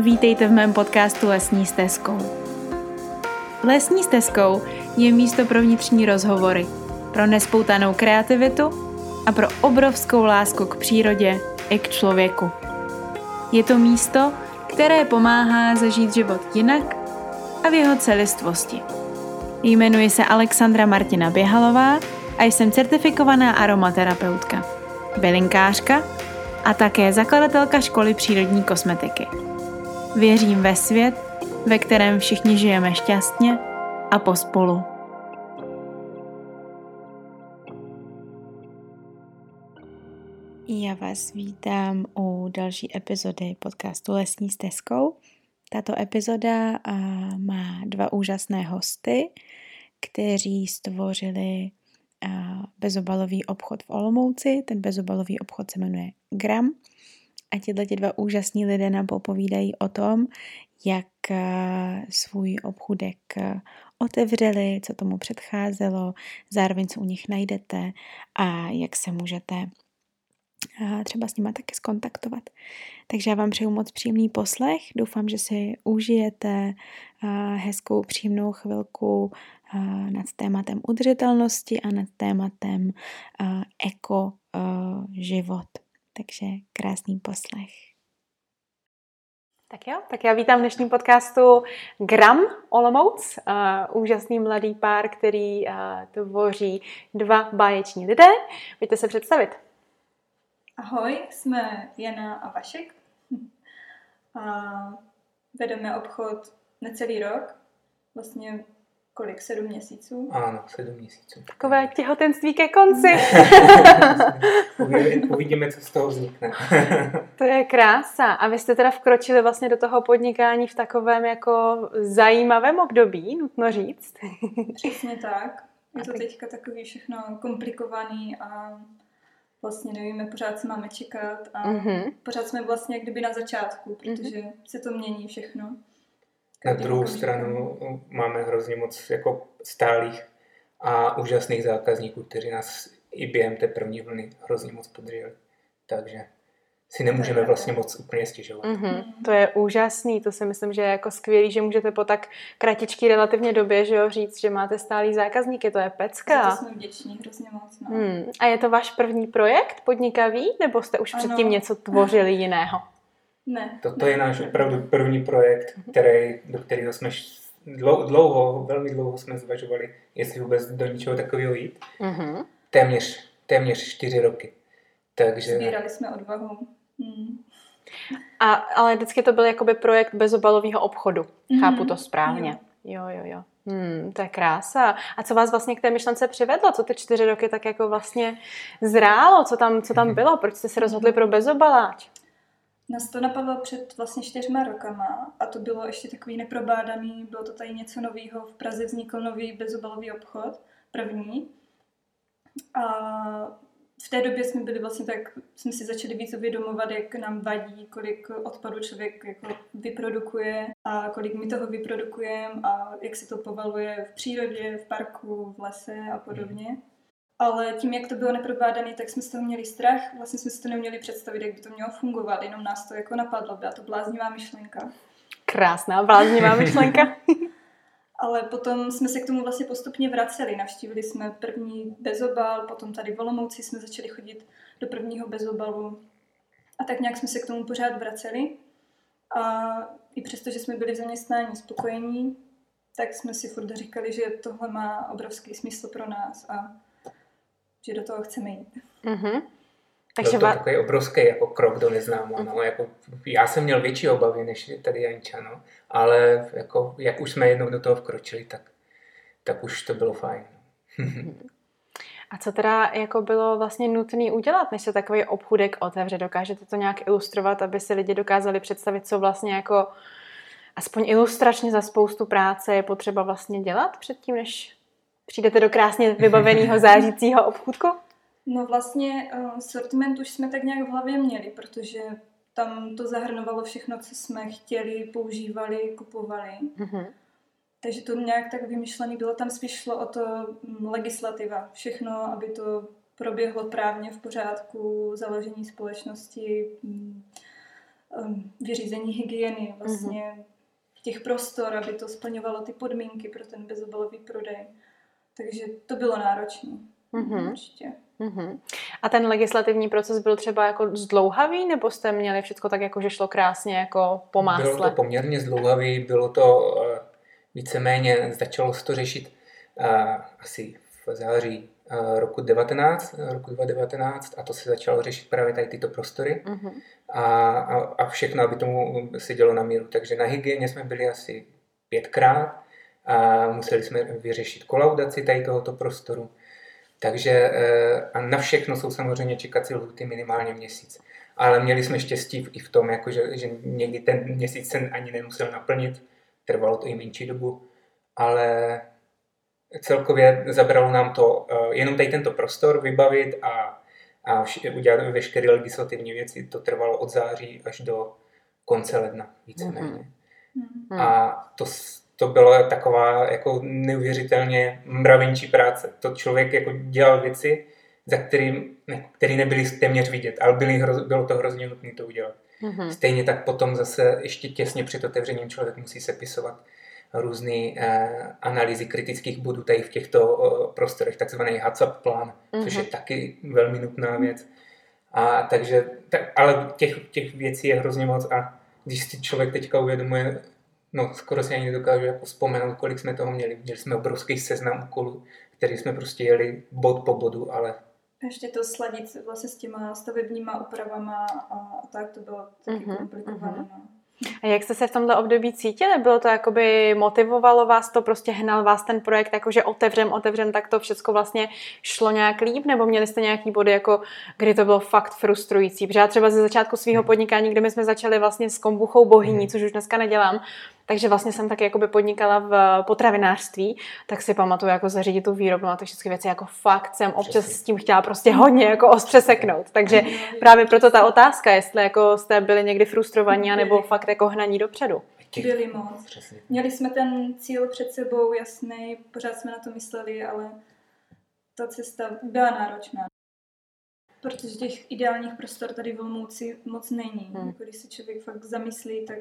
Vítejte v mém podcastu Lesní stezkou. Lesní stezkou je místo pro vnitřní rozhovory, pro nespoutanou kreativitu a pro obrovskou lásku k přírodě i k člověku. Je to místo, které pomáhá zažít život jinak a v jeho celistvosti. Jmenuji se Alexandra Martina Běhalová a jsem certifikovaná aromaterapeutka, bylinkářka a také zakladatelka školy přírodní kosmetiky. Věřím ve svět, ve kterém všichni žijeme šťastně a pospolu. Já vás vítám u další epizody podcastu Lesní stezkou. Tato epizoda má dva úžasné hosty, kteří stvořili bezobalový obchod v Olomouci. Ten bezobalový obchod se jmenuje Gram. A těto dva úžasní lidé nám popovídají o tom, jak svůj obchudek otevřeli, co tomu předcházelo, zároveň co u nich najdete a jak se můžete třeba s nimi taky skontaktovat. Takže já vám přeju moc příjemný poslech, doufám, že si užijete hezkou příjemnou chvilku nad tématem udržitelnosti a nad tématem eko život. Takže krásný poslech. Tak jo, tak já vítám v dnešním podcastu Gram Olomouc, uh, úžasný mladý pár, který uh, tvoří dva báječní lidé. Pojďte se představit. Ahoj, jsme Jana a Vašek. A vedeme obchod necelý rok. Vlastně kolik, sedm měsíců? Ano, sedm měsíců. Takové těhotenství ke konci. Uvidíme, co z toho vznikne. to je krása. A vy jste teda vkročili vlastně do toho podnikání v takovém jako zajímavém období, nutno říct. Přesně tak. Je to teďka takový všechno komplikovaný a vlastně nevíme, pořád se máme čekat a mm-hmm. pořád jsme vlastně jak kdyby na začátku, protože mm-hmm. se to mění všechno. Na druhou stranu máme hrozně moc jako stálých a úžasných zákazníků, kteří nás i během té první vlny hrozně moc podrželi. Takže si nemůžeme vlastně moc úplně stěžovat. Mm-hmm. To je úžasný, to si myslím, že je jako skvělý, že můžete po tak kratičký relativně době že jo, říct, že máte stálý zákazníky, to je pecka. Za to jsme vděční hrozně moc. No. Hmm. A je to váš první projekt podnikavý, nebo jste už ano. předtím něco tvořili jiného? Ne. Toto ne, je náš opravdu první projekt, který, do kterého jsme dlouho, dlouho, velmi dlouho jsme zvažovali, jestli vůbec do něčeho takového jít. Mm-hmm. Téměř, téměř čtyři roky. Takže... Sbírali jsme odvahu. Hmm. A, ale vždycky to byl jakoby projekt bezobalového obchodu. Mm-hmm. Chápu to správně. Jo, jo, jo. jo. Hmm, to je krása. A co vás vlastně k té myšlence přivedlo? Co ty čtyři roky tak jako vlastně zrálo? Co tam, co tam bylo? Proč jste se rozhodli pro bezobaláč? Nás to napadlo před vlastně čtyřma rokama a to bylo ještě takový neprobádaný, bylo to tady něco nového. V Praze vznikl nový bezobalový obchod, první. A v té době jsme byli vlastně tak, jsme si začali víc uvědomovat, jak nám vadí, kolik odpadu člověk jako vyprodukuje a kolik my toho vyprodukujeme a jak se to povaluje v přírodě, v parku, v lese a podobně. Mm. Ale tím, jak to bylo neprobádané, tak jsme z toho měli strach. Vlastně jsme si to neměli představit, jak by to mělo fungovat. Jenom nás to jako napadlo. Byla to bláznivá myšlenka. Krásná bláznivá myšlenka. Ale potom jsme se k tomu vlastně postupně vraceli. Navštívili jsme první bezobal, potom tady v Olomouci jsme začali chodit do prvního bezobalu. A tak nějak jsme se k tomu pořád vraceli. A i přesto, že jsme byli v zaměstnání spokojení, tak jsme si furt říkali, že tohle má obrovský smysl pro nás a že do toho chceme jít. Mm-hmm. Takže to, to takový obrovský jako krok do neznáma. No. Jako, já jsem měl větší obavy než tady Janča, no. ale jako, jak už jsme jednou do toho vkročili, tak, tak už to bylo fajn. A co teda jako bylo vlastně nutné udělat, než se takový obchudek otevře? Dokážete to nějak ilustrovat, aby si lidi dokázali představit, co vlastně jako aspoň ilustračně za spoustu práce je potřeba vlastně dělat předtím, než přijdete do krásně vybaveného zářícího obchůdku? No vlastně uh, sortiment už jsme tak nějak v hlavě měli, protože tam to zahrnovalo všechno, co jsme chtěli, používali, kupovali. Mm-hmm. Takže to nějak tak vymyšlený bylo. Tam spíš šlo o to mm, legislativa. Všechno, aby to proběhlo právně v pořádku, založení společnosti, mm, um, vyřízení hygieny vlastně mm-hmm. těch prostor, aby to splňovalo ty podmínky pro ten bezobalový prodej. Takže to bylo náročné. Mm-hmm. Určitě. Mm-hmm. A ten legislativní proces byl třeba jako zdlouhavý, nebo jste měli všechno tak, jako že šlo krásně jako po másle? Bylo to poměrně zdlouhavý, bylo to uh, víceméně, začalo se to řešit uh, asi v září uh, roku 19, roku 2019 a to se začalo řešit právě tady tyto prostory mm-hmm. a, a, a všechno, aby tomu se dělo na míru. Takže na hygieně jsme byli asi pětkrát a museli jsme vyřešit kolaudaci tady tohoto prostoru takže eh, a na všechno jsou samozřejmě čekací lhuty minimálně měsíc. Ale měli jsme štěstí i v tom, jako že, že někdy ten měsíc se ani nemusel naplnit, trvalo to i menší dobu, ale celkově zabralo nám to eh, jenom tady tento prostor vybavit a, a udělat veškeré legislativní věci. To trvalo od září až do konce ledna víceméně. Mm-hmm. A to, to byla taková jako neuvěřitelně mravenčí práce. To člověk jako dělal věci, za kterým, který nebyly téměř vidět, ale byly, bylo to hrozně nutné to udělat. Mm-hmm. Stejně tak potom zase ještě těsně před otevřením člověk musí sepisovat různé eh, analýzy kritických bodů tady v těchto eh, prostorech, takzvaný HACCP plán, mm-hmm. což je mhm. taky velmi nutná věc. A takže, tak, ale těch, těch věcí je hrozně moc a když si člověk teďka uvědomuje, no skoro si ani nedokážu jako vzpomenout, kolik jsme toho měli. Měli jsme obrovský seznam úkolů, který jsme prostě jeli bod po bodu, ale ještě to sladit vlastně s těma stavebníma úpravama a tak to bylo taky mm-hmm, komplikované. Mm-hmm. A jak jste se v tomto období cítili? Bylo to jakoby, motivovalo vás to, prostě hnal vás ten projekt, jakože otevřem, otevřem, tak to všechno vlastně šlo nějak líp, nebo měli jste nějaký body, jako kdy to bylo fakt frustrující? Protože já třeba ze začátku svého hmm. podnikání, kdy my jsme začali vlastně s kombuchou bohyní, hmm. což už dneska nedělám, takže vlastně jsem taky jakoby podnikala v potravinářství, tak si pamatuju jako zařídit tu výrobu a ty všechny věci jako fakt jsem občas s tím chtěla prostě hodně jako ostře seknout. Takže právě proto ta otázka, jestli jako jste byli někdy frustrovaní, nebo fakt jako hnaní dopředu. Byli moc. Měli jsme ten cíl před sebou jasný, pořád jsme na to mysleli, ale ta cesta byla náročná. Protože těch ideálních prostor tady v Olmouci moc není. Hmm. Jako když se člověk fakt zamyslí, tak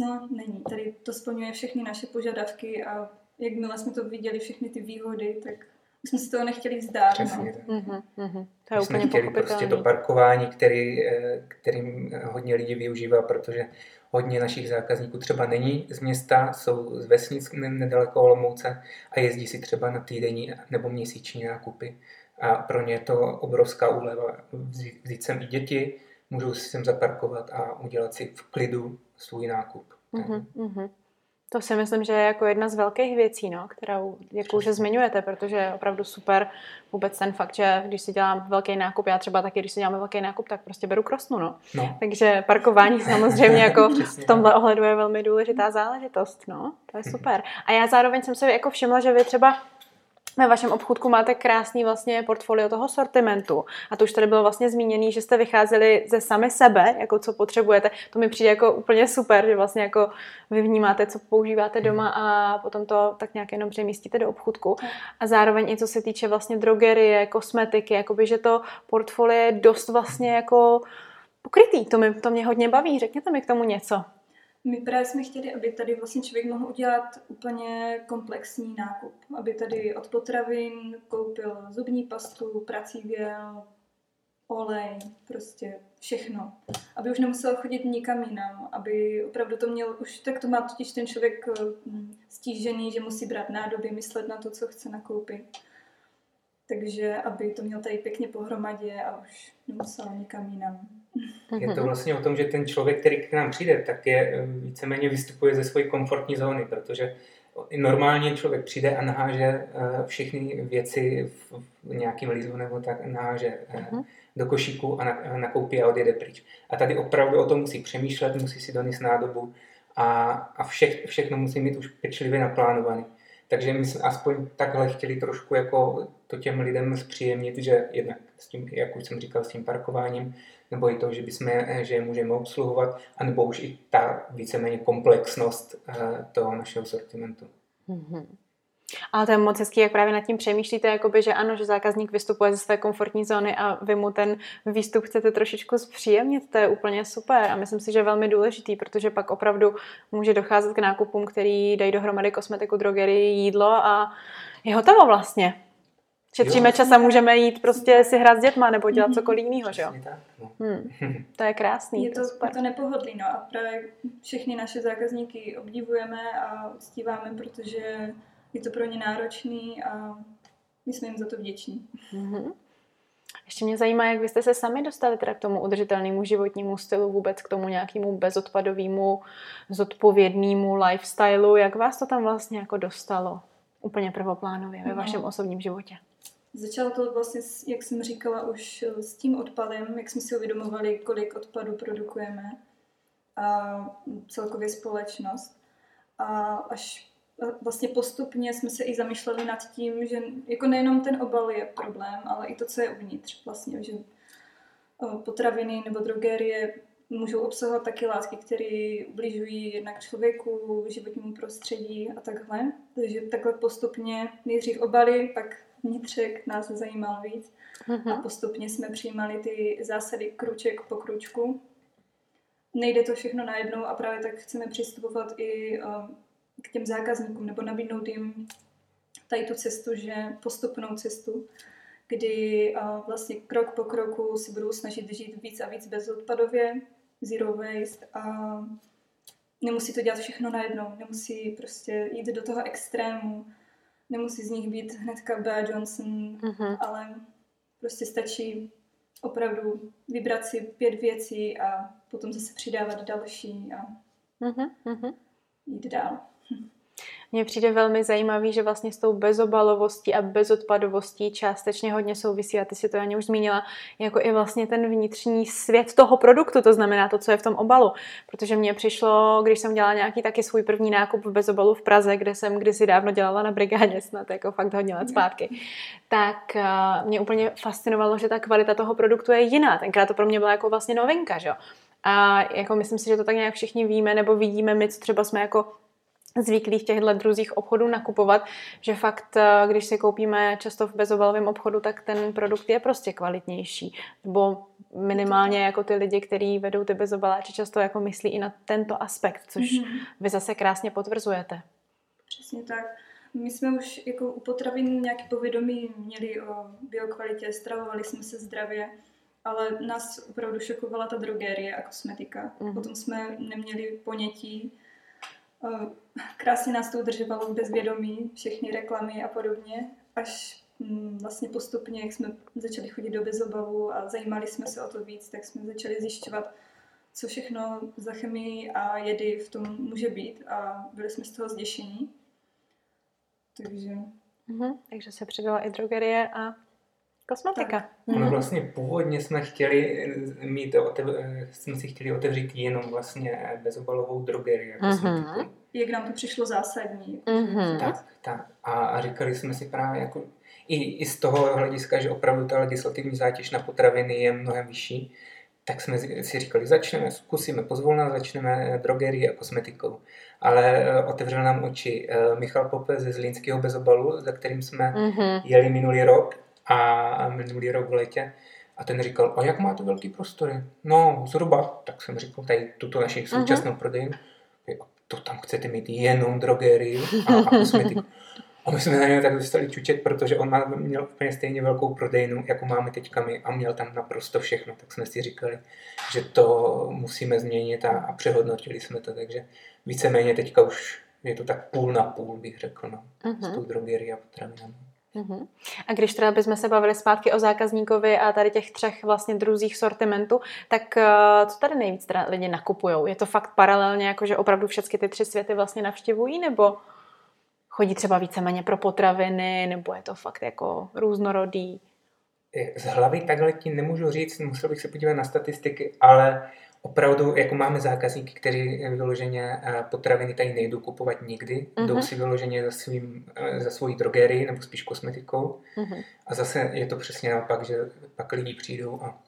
No, není. Tady to splňuje všechny naše požadavky a jakmile jsme to viděli, všechny ty výhody, tak jsme si toho nechtěli vzdát. Přesně no. mm-hmm, mm-hmm. To je úplně chtěli prostě to parkování, který, eh, kterým hodně lidí využívá, protože hodně našich zákazníků třeba není z města, jsou z vesnic nedaleko Olomouce a jezdí si třeba na týdenní nebo měsíční nákupy. A pro ně je to obrovská úleva. Vzít sem i děti, můžou si sem zaparkovat a udělat si v klidu svůj nákup. Mm-hmm, mm-hmm. To si myslím, že je jako jedna z velkých věcí, no, kterou jakou, že zmiňujete, protože je opravdu super vůbec ten fakt, že když si dělám velký nákup, já třeba taky, když si děláme velký nákup, tak prostě beru krosnu, no. no. Takže parkování samozřejmě jako v tomhle ohledu je velmi důležitá záležitost, no. To je super. A já zároveň jsem se jako všimla, že vy třeba ve vašem obchůdku máte krásný vlastně portfolio toho sortimentu. A to už tady bylo vlastně zmíněný, že jste vycházeli ze sami sebe, jako co potřebujete. To mi přijde jako úplně super, že vlastně jako vy vnímáte, co používáte doma a potom to tak nějak jenom přemístíte do obchůdku. A zároveň i co se týče vlastně drogerie, kosmetiky, jakoby, že to portfolio je dost vlastně jako pokrytý. To, mi, to mě hodně baví. Řekněte mi k tomu něco. My právě jsme chtěli, aby tady vlastně člověk mohl udělat úplně komplexní nákup. Aby tady od potravin koupil zubní pastu, prací gel, olej, prostě všechno. Aby už nemusel chodit nikam jinam, aby opravdu to měl, už tak to má totiž ten člověk hm, stížený, že musí brát nádoby, myslet na to, co chce nakoupit. Takže aby to měl tady pěkně pohromadě a už nemusel nikam jinam. Je to mhm. vlastně o tom, že ten člověk, který k nám přijde, tak je eh, víceméně vystupuje ze své komfortní zóny, protože normálně člověk přijde a naháže eh, všechny věci v nějakém lizu nebo tak naháže uh-huh. do košíku a nakoupí a odjede pryč. A tady opravdu o tom musí přemýšlet, musí si donést nádobu a, a vše, všechno musí mít už pečlivě naplánovaný. Takže my jsme aspoň takhle chtěli trošku jako to těm lidem zpříjemnit, že jednak s tím, jak už jsem říkal, s tím parkováním, nebo i to, že, bychom, že je můžeme obsluhovat, anebo už i ta víceméně komplexnost eh, toho našeho sortimentu. Mm-hmm. Ale to je moc hezký, jak právě nad tím přemýšlíte, jakoby, že ano, že zákazník vystupuje ze své komfortní zóny a vy mu ten výstup chcete trošičku zpříjemnit, to je úplně super a myslím si, že je velmi důležitý, protože pak opravdu může docházet k nákupům, který dají dohromady kosmetiku, drogerii, jídlo a je hotovo vlastně. Šetříme jo. čas a můžeme jít prostě si hrát s dětma nebo dělat mm-hmm. cokoliv jiného, že jo? No. Hmm. To je krásný. Je to, to, je to nepohodlný, no a právě všechny naše zákazníky obdivujeme a uctíváme, protože je to pro ně náročný a my jsme jim za to vděční. Mm-hmm. Ještě mě zajímá, jak byste se sami dostali teda k tomu udržitelnému životnímu stylu, vůbec k tomu nějakému bezodpadovému, zodpovědnému lifestylu. Jak vás to tam vlastně jako dostalo? Úplně prvoplánově ve no. vašem osobním životě. Začalo to vlastně, jak jsem říkala, už s tím odpadem, jak jsme si uvědomovali, kolik odpadu produkujeme a celkově společnost. A až vlastně postupně jsme se i zamýšleli nad tím, že jako nejenom ten obal je problém, ale i to, co je uvnitř vlastně, že potraviny nebo drogerie můžou obsahovat taky látky, které ubližují jednak člověku, životnímu prostředí a takhle. Takže takhle postupně nejdřív obaly, pak vnitřek nás zajímal víc. Uh-huh. A postupně jsme přijímali ty zásady kruček po kručku. Nejde to všechno najednou a právě tak chceme přistupovat i um, k těm zákazníkům nebo nabídnout jim tady tu cestu, že postupnou cestu, kdy uh, vlastně krok po kroku si budou snažit žít víc a víc bezodpadově, zero waste a nemusí to dělat všechno najednou, nemusí prostě jít do toho extrému, nemusí z nich být hnedka Bea Johnson, mm-hmm. ale prostě stačí opravdu vybrat si pět věcí a potom zase přidávat další a mm-hmm. jít dál. Mně přijde velmi zajímavý, že vlastně s tou bezobalovostí a bezodpadovostí částečně hodně souvisí, a ty si to Janě už zmínila, jako i vlastně ten vnitřní svět toho produktu, to znamená to, co je v tom obalu. Protože mně přišlo, když jsem dělala nějaký taky svůj první nákup v bezobalu v Praze, kde jsem kdysi dávno dělala na brigádě, snad jako fakt hodně let zpátky, tak eh, mě úplně fascinovalo, že ta kvalita toho produktu je jiná. Tenkrát to pro mě byla jako vlastně novinka, že jo. A jako myslím si, že to tak nějak všichni víme nebo vidíme my, co třeba jsme jako zvyklí v těchto druzích obchodů nakupovat, že fakt, eh, když si koupíme často v bezobalovém obchodu, tak ten produkt je prostě kvalitnější. Nebo minimálně jako ty lidi, kteří vedou ty bezobaláče, často jako myslí i na tento aspekt, což mm-hmm. vy zase krásně potvrzujete. Přesně tak. My jsme už jako u potravin nějaký povědomí měli o biokvalitě, stravovali jsme se zdravě, ale nás opravdu šokovala ta drogerie a kosmetika. Mm-hmm. Potom jsme neměli ponětí, krásně nás to udržovalo v bezvědomí, všechny reklamy a podobně, až mm, vlastně postupně, jak jsme začali chodit do bezobavu a zajímali jsme se o to víc, tak jsme začali zjišťovat, co všechno za chemii a jedy v tom může být a byli jsme z toho zděšení. Takže... Mm-hmm, takže se přidala i drogerie a kosmetika. Tak. No vlastně původně jsme chtěli mít, otev, jsme si chtěli otevřít jenom vlastně bezobalovou drogerii. Mm-hmm. Jak nám to přišlo zásadní. Mm-hmm. Tak, tak. A, a říkali jsme si právě jako i, i z toho hlediska, že opravdu ta legislativní zátěž na potraviny je mnohem vyšší, tak jsme si říkali, začneme, zkusíme pozvolna, začneme drogerii a kosmetikou. Ale eh, otevřel nám oči eh, Michal Pope ze Zlínského bezobalu, za kterým jsme mm-hmm. jeli minulý rok a minulý rok v létě. A ten říkal, a jak máte velký prostory? No, zhruba. Tak jsem říkal, tady tuto naši mhm. současnou prodejnu. To tam chcete mít jenom drogerii a, a kosmetiku. A my jsme na něj tak dostali čučet, protože on má, měl úplně stejně velkou prodejnu, jako máme teďka my a měl tam naprosto všechno. Tak jsme si říkali, že to musíme změnit a, a přehodnotili jsme to. Takže víceméně teďka už je to tak půl na půl, bych řekl, no, uh-huh. s mhm. tou drogerií a potravinami. Uh-huh. A když teda bychom se bavili zpátky o zákazníkovi a tady těch třech vlastně druzích sortimentu, tak uh, co tady nejvíc teda lidi nakupují? Je to fakt paralelně, jako že opravdu všechny ty tři světy vlastně navštěvují, nebo chodí třeba víceméně pro potraviny, nebo je to fakt jako různorodý? Z hlavy takhle ti nemůžu říct, musel bych se podívat na statistiky, ale opravdu jako máme zákazníky, kteří vyloženě eh, potraviny tady nejdou kupovat nikdy, uh-huh. jdou si vyloženě za, svým, eh, za svojí drogerii nebo spíš kosmetikou. Uh-huh. A zase je to přesně naopak, že pak lidi přijdou a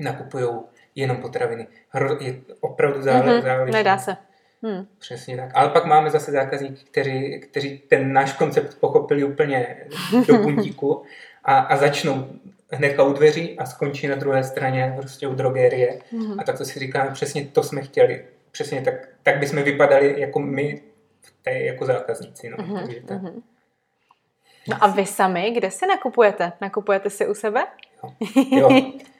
nakupují jenom potraviny. Hro, je opravdu zále, uh-huh. záleží. Nedá se. Hmm. Přesně tak. Ale pak máme zase zákazníky, kteří, kteří ten náš koncept pochopili úplně do puntíku a, a začnou hnedka u dveří a skončí na druhé straně prostě u drogerie. Hmm. A tak to si říkáme, přesně to jsme chtěli. Přesně tak, tak bychom vypadali jako my, jako zákazníci. No. Hmm. Takže tak. Hmm. No a vy sami, kde si nakupujete? Nakupujete si u sebe? Jo. jo.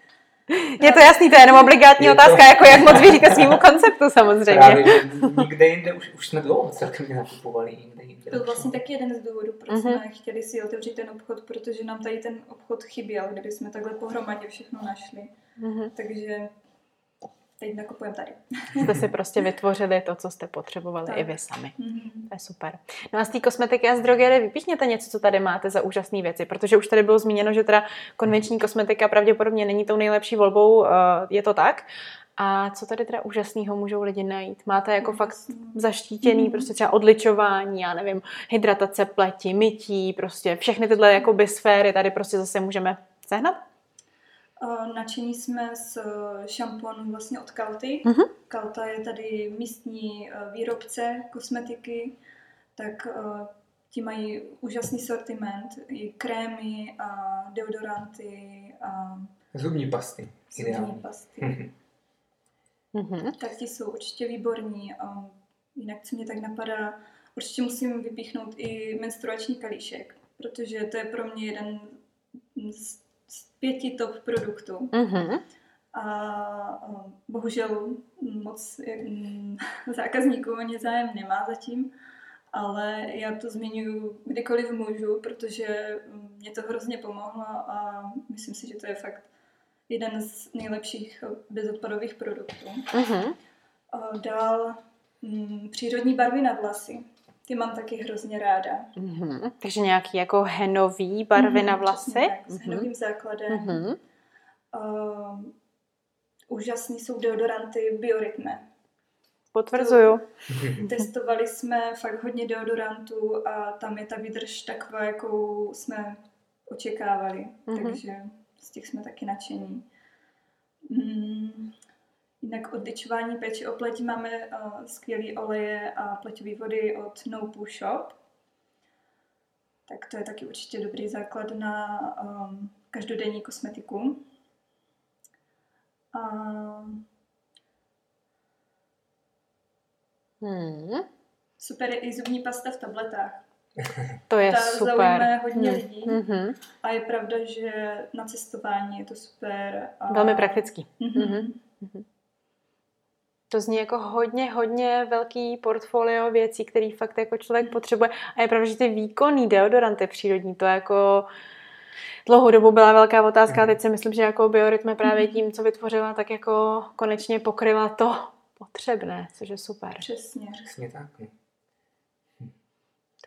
Je to jasný, to je jenom obligátní je otázka, to... jako jak moc věříte svýmu konceptu samozřejmě. Právě, nikde jinde už, už jsme dlouho celkem nakupovali. Nikde jinde to byl vlastně taky jeden z důvodů, proč uh-huh. jsme chtěli si otevřít ten obchod, protože nám tady ten obchod chyběl, kdyby jsme takhle pohromadě všechno našli. Uh-huh. Takže teď nakupujeme tady. Jste si prostě vytvořili to, co jste potřebovali tak. i vy sami. Mm-hmm. To je super. No a z té kosmetiky a z drogery vypíchněte něco, co tady máte za úžasné věci, protože už tady bylo zmíněno, že teda konvenční kosmetika pravděpodobně není tou nejlepší volbou, eh, je to tak. A co tady teda úžasného můžou lidi najít? Máte jako fakt zaštítěný mm. prostě třeba odličování, já nevím, hydratace pleti, mytí, prostě všechny tyhle jako sféry tady prostě zase můžeme sehnat? Nadšení jsme z eh, šamponu vlastně od Kalty. Uh-huh. Kalta je tady místní eh, výrobce kosmetiky, tak eh, ti mají úžasný sortiment, i krémy a deodoranty a zubní pasty. Zubní pasty. Uh-huh. Tak ti jsou určitě výborní. A jinak, co mě tak napadá, určitě musím vypíchnout i menstruační kalíšek, protože to je pro mě jeden z z pěti top produktů. Mm-hmm. A bohužel moc zákazníků o ně zájem nemá zatím, ale já to zmiňuji kdykoliv můžu, protože mě to hrozně pomohlo a myslím si, že to je fakt jeden z nejlepších bezodpadových produktů. Mm-hmm. Dál přírodní barvy na vlasy. Ty mám taky hrozně ráda. Mm-hmm. Takže nějaký jako henový barvy mm-hmm, na vlasy? Tak, s mm-hmm. henovým základem. Mm-hmm. Uh, úžasný jsou deodoranty Biorytme. Potvrzuju. To, testovali jsme fakt hodně deodorantů a tam je ta výdrž taková, jakou jsme očekávali. Mm-hmm. Takže z těch jsme taky nadšení. Mm, Jinak oddyčování péči o pleť máme uh, skvělé oleje a pleťové vody od No Poo Shop. Tak to je taky určitě dobrý základ na um, každodenní kosmetiku. A... Hmm. Super je i zubní pasta v tabletách. To je Ta super. zaujme hodně hmm. lidí. Mm-hmm. A je pravda, že na cestování je to super. A... Velmi praktický. Mm-hmm. Mm-hmm. To zní jako hodně, hodně velký portfolio věcí, který fakt jako člověk mm. potřebuje. A je pravda, že ty výkonný deodoranty přírodní, to jako dlouhou dobu byla velká otázka. Mm. Teď si myslím, že jako biorytme právě mm. tím, co vytvořila, tak jako konečně pokryla to potřebné, což je super. Přesně. Přesně tak.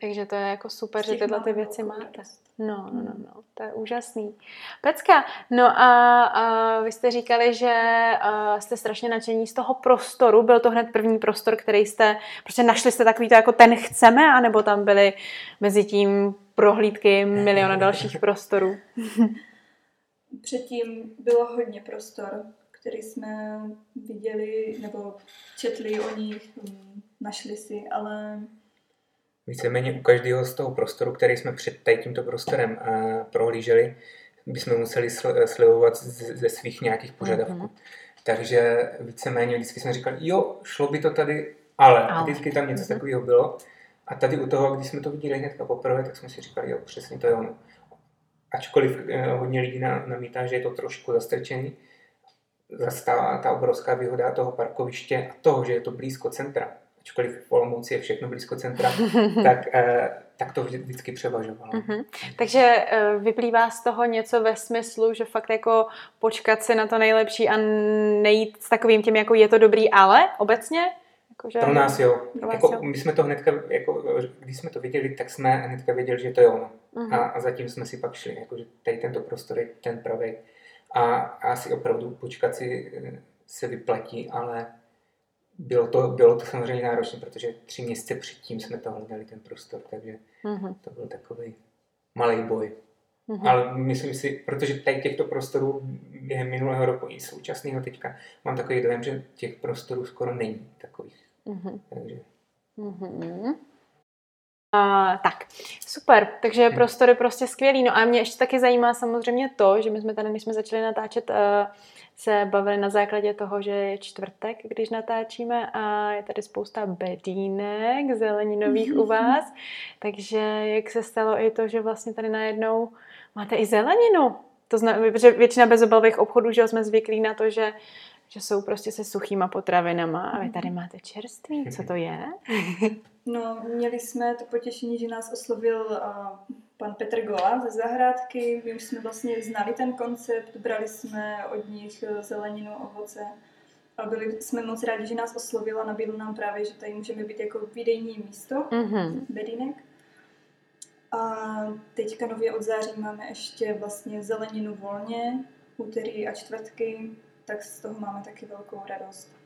Takže to je jako super, že tyhle ty věci máte. No, no, no, no, to je úžasný. Pecka, no a, a vy jste říkali, že a, jste strašně nadšení z toho prostoru. Byl to hned první prostor, který jste, prostě našli jste takový to jako ten chceme, anebo tam byly mezi tím prohlídky miliona dalších prostorů? Předtím bylo hodně prostor, který jsme viděli nebo četli o nich, našli si, ale víceméně u každého z toho prostoru, který jsme před tady tímto prostorem uh, prohlíželi, bychom museli sl- slivovat ze svých nějakých požadavků. Mm-hmm. Takže víceméně vždycky jsme říkali, jo, šlo by to tady, ale, ale. vždycky tam něco mm-hmm. takového bylo. A tady u toho, když jsme to viděli hnedka poprvé, tak jsme si říkali, jo, přesně to je ono. Ačkoliv eh, hodně lidí namítá, že je to trošku zastrčený, ta, ta obrovská výhoda toho parkoviště a toho, že je to blízko centra, ačkoliv v Olomouci je všechno blízko centra, tak, eh, tak to vždycky převažovalo. Mm-hmm. Takže eh, vyplývá z toho něco ve smyslu, že fakt jako počkat si na to nejlepší a nejít s takovým tím, jako je to dobrý, ale obecně? Jakože, pro nás jo. Pro jako, jo. My jsme to hnedka, jako, když jsme to viděli, tak jsme hnedka věděli, že to je ono. Mm-hmm. A, a zatím jsme si pak šli, jako, že tady tento prostor je ten pravý. A, a asi opravdu počkat si eh, se vyplatí, ale bylo to, bylo to samozřejmě náročné, protože tři měsíce předtím jsme to hledali ten prostor, takže mm-hmm. to byl takový malý boj. Mm-hmm. Ale myslím si, protože tady těchto prostorů během minulého roku i současného teďka mám takový dojem, že těch prostorů skoro není takových Mm-hmm. Takže. Mm-hmm. Uh, tak, super, takže hmm. prostor je prostě skvělý. No a mě ještě taky zajímá samozřejmě to, že my jsme tady, když jsme začali natáčet, uh, se bavili na základě toho, že je čtvrtek, když natáčíme a je tady spousta bedínek zeleninových u vás. Takže jak se stalo i to, že vlastně tady najednou máte i zeleninu. To znamená, že většina bezobalových obchodů, že jsme zvyklí na to, že že jsou prostě se suchýma potravinama a vy tady máte čerství. Co to je? No, měli jsme to potěšení, že nás oslovil uh, pan Petr Gola ze zahrádky. My už jsme vlastně znali ten koncept, brali jsme od nich e, zeleninu, ovoce. A byli jsme moc rádi, že nás oslovil a nabídl nám právě, že tady můžeme být jako výdejní místo, mm-hmm. bedínek. A teďka nově od září máme ještě vlastně zeleninu volně, úterý a čtvrtky, tak z toho máme taky velkou radost.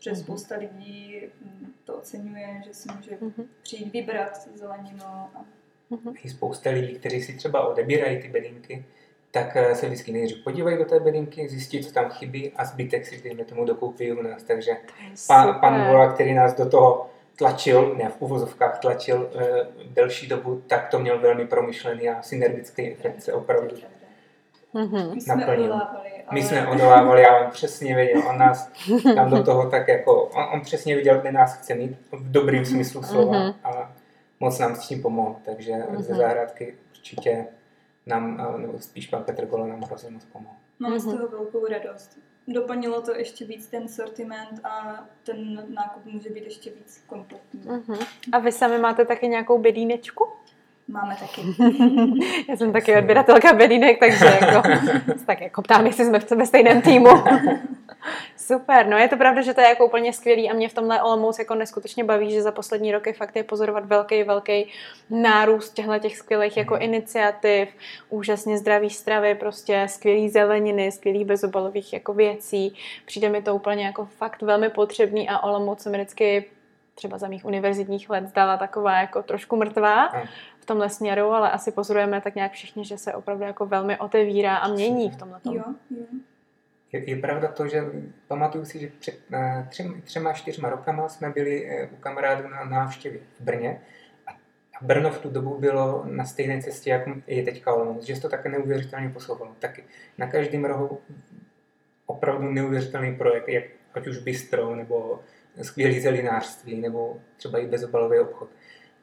Protože mm-hmm. spousta lidí mm, to oceňuje, že si může mm-hmm. přijít vybrat zeleninu. A... Mm-hmm. Je spousta lidí, kteří si třeba odebírají ty bedinky, tak eh, se vždycky nejdřív podívají do té bedinky, zjistí, co tam chybí a zbytek si dejme tomu dokoupí u nás. Takže pan, pan Vola, který nás do toho tlačil, ne v uvozovkách tlačil e, delší dobu, tak to měl velmi promyšlený a synergický efekt se opravdu mm-hmm. My jsme odolávali. Ale... My jsme odolávali a on přesně věděl, on nás tam do toho tak jako, on, on přesně viděl, kde nás chce mít, v dobrým smyslu slova mm-hmm. a moc nám s tím pomohl, takže mm-hmm. ze zahrádky určitě nám, nebo spíš pan Petr Kolo nám hrozně moc pomohl. Máme mm-hmm. z toho velkou radost. Doplnilo to ještě víc ten sortiment a ten nákup může být ještě víc kompletní. Mm-hmm. A vy sami máte taky nějakou bedínečku? Máme taky. Já jsem taky odběratelka bedínek, takže jako, tak jako ptám, jestli jsme ve stejném týmu. Super, no je to pravda, že to je jako úplně skvělý a mě v tomhle Olomouc jako neskutečně baví, že za poslední roky fakt je pozorovat velký, velký nárůst těchto těch skvělých jako mhm. iniciativ, úžasně zdravý stravy, prostě skvělý zeleniny, skvělý bezobalových jako věcí. Přijde mi to úplně jako fakt velmi potřebný a Olomouc se mi vždycky třeba za mých univerzitních let zdala taková jako trošku mrtvá v tomhle směru, ale asi pozorujeme tak nějak všichni, že se opravdu jako velmi otevírá a mění v tomhle. Jo, jo. Je, je pravda to, že pamatuju si, že před uh, třem, třema, čtyřma rokama jsme byli uh, u kamarádů na návštěvě v Brně a Brno v tu dobu bylo na stejné cestě, jako je teďka Olomouc, že se to také neuvěřitelně posouvalo. Taky na každém rohu opravdu neuvěřitelný projekt, jak, ať už bistro, nebo skvělý zelinářství, nebo třeba i bezobalový obchod.